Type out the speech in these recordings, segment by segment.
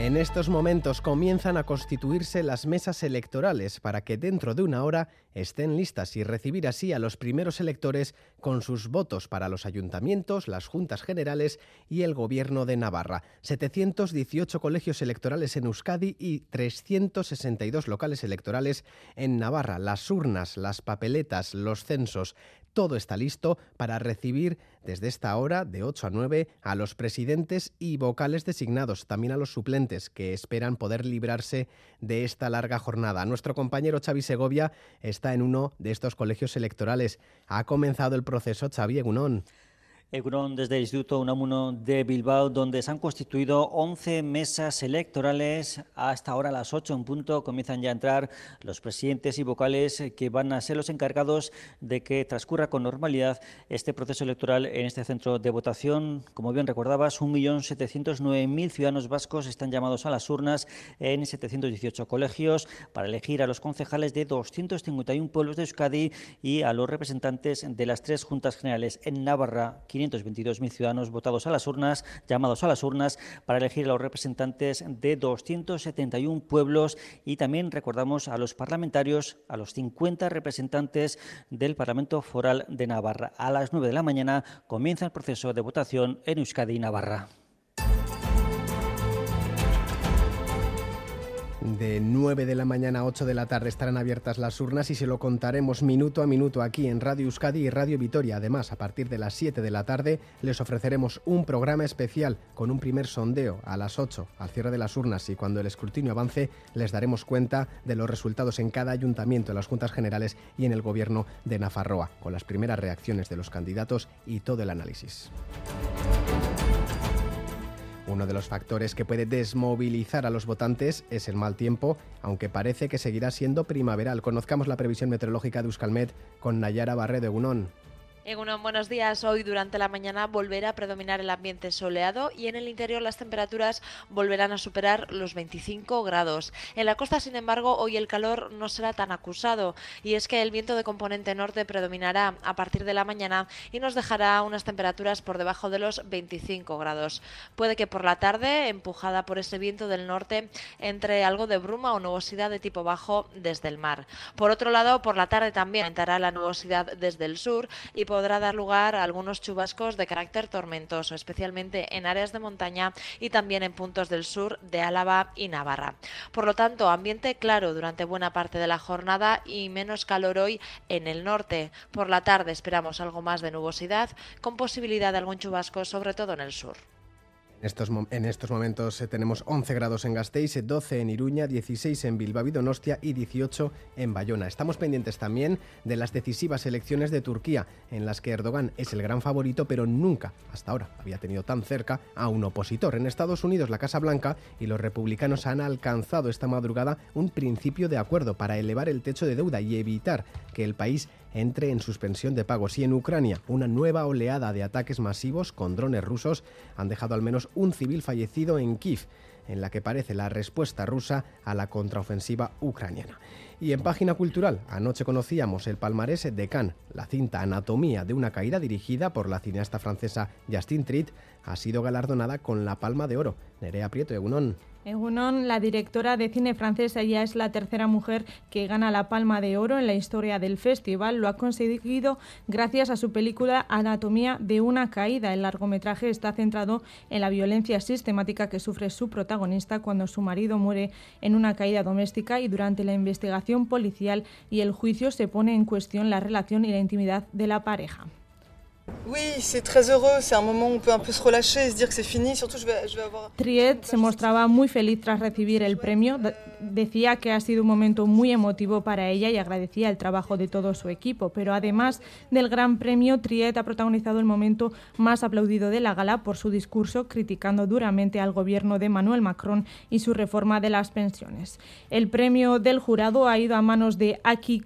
En estos momentos comienzan a constituirse las mesas electorales para que dentro de una hora estén listas y recibir así a los primeros electores con sus votos para los ayuntamientos, las juntas generales y el gobierno de Navarra. 718 colegios electorales en Euskadi y 362 locales electorales en Navarra. Las urnas, las papeletas, los censos, todo está listo para recibir desde esta hora, de 8 a 9, a los presidentes y vocales designados, también a los suplentes que esperan poder librarse de esta larga jornada. Nuestro compañero Xavi Segovia está en uno de estos colegios electorales. Ha comenzado el proceso, Xavi Egunón. Egunon desde el Instituto Unamuno de Bilbao, donde se han constituido 11 mesas electorales. Hasta ahora a las 8 en punto comienzan ya a entrar los presidentes y vocales que van a ser los encargados de que transcurra con normalidad este proceso electoral en este centro de votación. Como bien recordabas, 1.709.000 ciudadanos vascos están llamados a las urnas en 718 colegios para elegir a los concejales de 251 pueblos de Euskadi y a los representantes de las tres juntas generales en Navarra, 522.000 ciudadanos votados a las urnas, llamados a las urnas, para elegir a los representantes de 271 pueblos y también recordamos a los parlamentarios, a los 50 representantes del Parlamento Foral de Navarra. A las 9 de la mañana comienza el proceso de votación en Euskadi y Navarra. De 9 de la mañana a 8 de la tarde estarán abiertas las urnas y se lo contaremos minuto a minuto aquí en Radio Euskadi y Radio Vitoria. Además, a partir de las 7 de la tarde les ofreceremos un programa especial con un primer sondeo a las 8 al cierre de las urnas y cuando el escrutinio avance les daremos cuenta de los resultados en cada ayuntamiento, en las juntas generales y en el gobierno de Nafarroa, con las primeras reacciones de los candidatos y todo el análisis. Uno de los factores que puede desmovilizar a los votantes es el mal tiempo, aunque parece que seguirá siendo primaveral. Conozcamos la previsión meteorológica de Euskalmet con Nayara Barre de Gunón. Egunon, buenos días. Hoy durante la mañana volverá a predominar el ambiente soleado y en el interior las temperaturas volverán a superar los 25 grados. En la costa, sin embargo, hoy el calor no será tan acusado y es que el viento de componente norte predominará a partir de la mañana y nos dejará unas temperaturas por debajo de los 25 grados. Puede que por la tarde, empujada por ese viento del norte, entre algo de bruma o nubosidad de tipo bajo desde el mar. Por otro lado, por la tarde también entrará la nubosidad desde el sur y podrá dar lugar a algunos chubascos de carácter tormentoso, especialmente en áreas de montaña y también en puntos del sur de Álava y Navarra. Por lo tanto, ambiente claro durante buena parte de la jornada y menos calor hoy en el norte. Por la tarde esperamos algo más de nubosidad, con posibilidad de algún chubasco, sobre todo en el sur. En estos, en estos momentos eh, tenemos 11 grados en Gasteiz, 12 en Iruña, 16 en Bilbao y Donostia y 18 en Bayona. Estamos pendientes también de las decisivas elecciones de Turquía, en las que Erdogan es el gran favorito, pero nunca, hasta ahora, había tenido tan cerca a un opositor. En Estados Unidos, la Casa Blanca y los republicanos han alcanzado esta madrugada un principio de acuerdo para elevar el techo de deuda y evitar que el país entre en suspensión de pagos. Y en Ucrania, una nueva oleada de ataques masivos con drones rusos han dejado al menos un civil fallecido en Kiev, en la que parece la respuesta rusa a la contraofensiva ucraniana. Y en página cultural, anoche conocíamos el palmarés de Cannes. La cinta Anatomía de una caída dirigida por la cineasta francesa Justine Tritt ha sido galardonada con la Palma de Oro. Nerea Prieto, Egunon. Egunon, la directora de cine francesa, ya es la tercera mujer que gana la Palma de Oro en la historia del festival. Lo ha conseguido gracias a su película Anatomía de una caída. El largometraje está centrado en la violencia sistemática que sufre su protagonista cuando su marido muere en una caída doméstica y durante la investigación policial y el juicio se pone en cuestión la relación y la intimidad de la pareja. Triet se mostraba muy feliz tras recibir el premio. Decía que ha sido un momento muy emotivo para ella y agradecía el trabajo de todo su equipo. Pero además del gran premio, Triet ha protagonizado el momento más aplaudido de la gala por su discurso criticando duramente al gobierno de Manuel Macron y su reforma de las pensiones. El premio del jurado ha ido a manos de Aki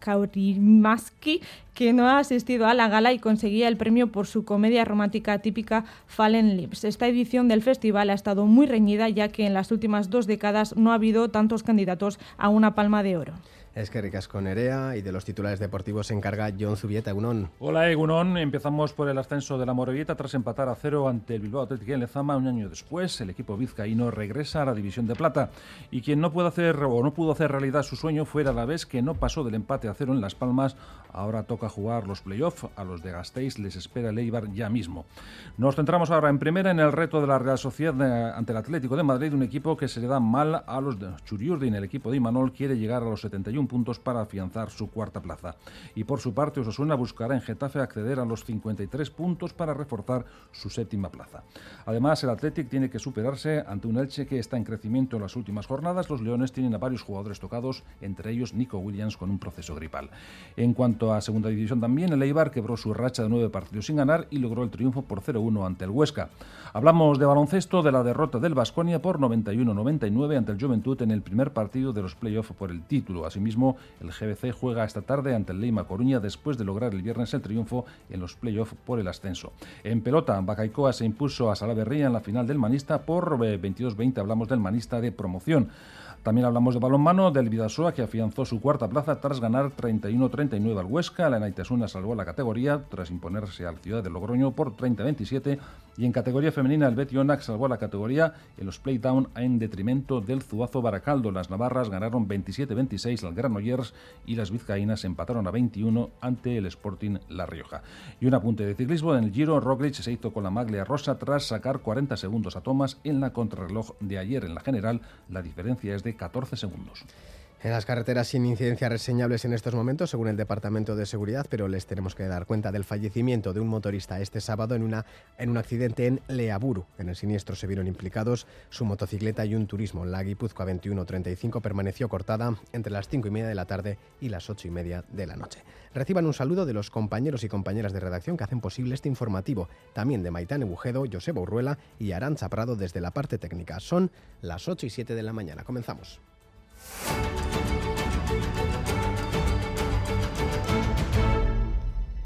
Kaurimaski, que no ha asistido a la gala y conseguía el premio por su comedia romántica típica Fallen Lips. Esta edición del festival ha estado muy reñida ya que en las últimas dos décadas no ha habido tantos candidatos a una palma de oro. Es que ricas con Erea y de los titulares deportivos se encarga John Zubieta, Egunon. Hola Egunon, empezamos por el ascenso de la Morevieta tras empatar a cero ante el Bilbao Atlético en Lezama un año después. El equipo vizcaíno regresa a la división de plata y quien no pudo hacer o no pudo hacer realidad su sueño fuera la vez que no pasó del empate a cero en Las Palmas. Ahora toca jugar los playoffs. A los de Gasteiz les espera el Eibar ya mismo. Nos centramos ahora en primera en el reto de la Real Sociedad ante el Atlético de Madrid, un equipo que se le da mal a los de Churiurdin. El equipo de Imanol quiere llegar a los 71 puntos para afianzar su cuarta plaza. Y por su parte, Osasuna buscará en Getafe acceder a los 53 puntos para reforzar su séptima plaza. Además, el Athletic tiene que superarse ante un Elche que está en crecimiento en las últimas jornadas. Los Leones tienen a varios jugadores tocados, entre ellos Nico Williams con un proceso gripal. En cuanto a segunda división también, el Eibar quebró su racha de nueve partidos sin ganar y logró el triunfo por 0-1 ante el Huesca. Hablamos de baloncesto, de la derrota del Vasconia por 91-99 ante el Juventud en el primer partido de los playoffs por el título. Asimismo, el GBC juega esta tarde ante el Leima Coruña después de lograr el viernes el triunfo en los playoffs por el ascenso. En pelota, Bacaicoa se impuso a Salaverría en la final del Manista por 22-20. Eh, Hablamos del Manista de promoción. También hablamos de balonmano del Vidasoa que afianzó su cuarta plaza tras ganar 31-39 al Huesca. La Naitasuna salvó la categoría tras imponerse al Ciudad de Logroño por 30-27 y en categoría femenina el Betionac salvó la categoría en los playdown en detrimento del Zuazo Baracaldo. Las navarras ganaron 27-26 al Granollers y las vizcaínas empataron a 21 ante el Sporting La Rioja. Y un apunte de ciclismo en el Giro, Roglic se hizo con la maglia rosa tras sacar 40 segundos a Thomas en la contrarreloj de ayer. En la general, la diferencia es de 14 segundos. En las carreteras sin incidencias reseñables en estos momentos, según el Departamento de Seguridad, pero les tenemos que dar cuenta del fallecimiento de un motorista este sábado en, una, en un accidente en Leaburu. En el siniestro se vieron implicados su motocicleta y un turismo. La Guipúzcoa 2135 permaneció cortada entre las 5 y media de la tarde y las 8 y media de la noche. Reciban un saludo de los compañeros y compañeras de redacción que hacen posible este informativo, también de Maitán Bujedo, Joseba Urruela y Arancha Prado desde la parte técnica. Son las 8 y 7 de la mañana. Comenzamos. Bye.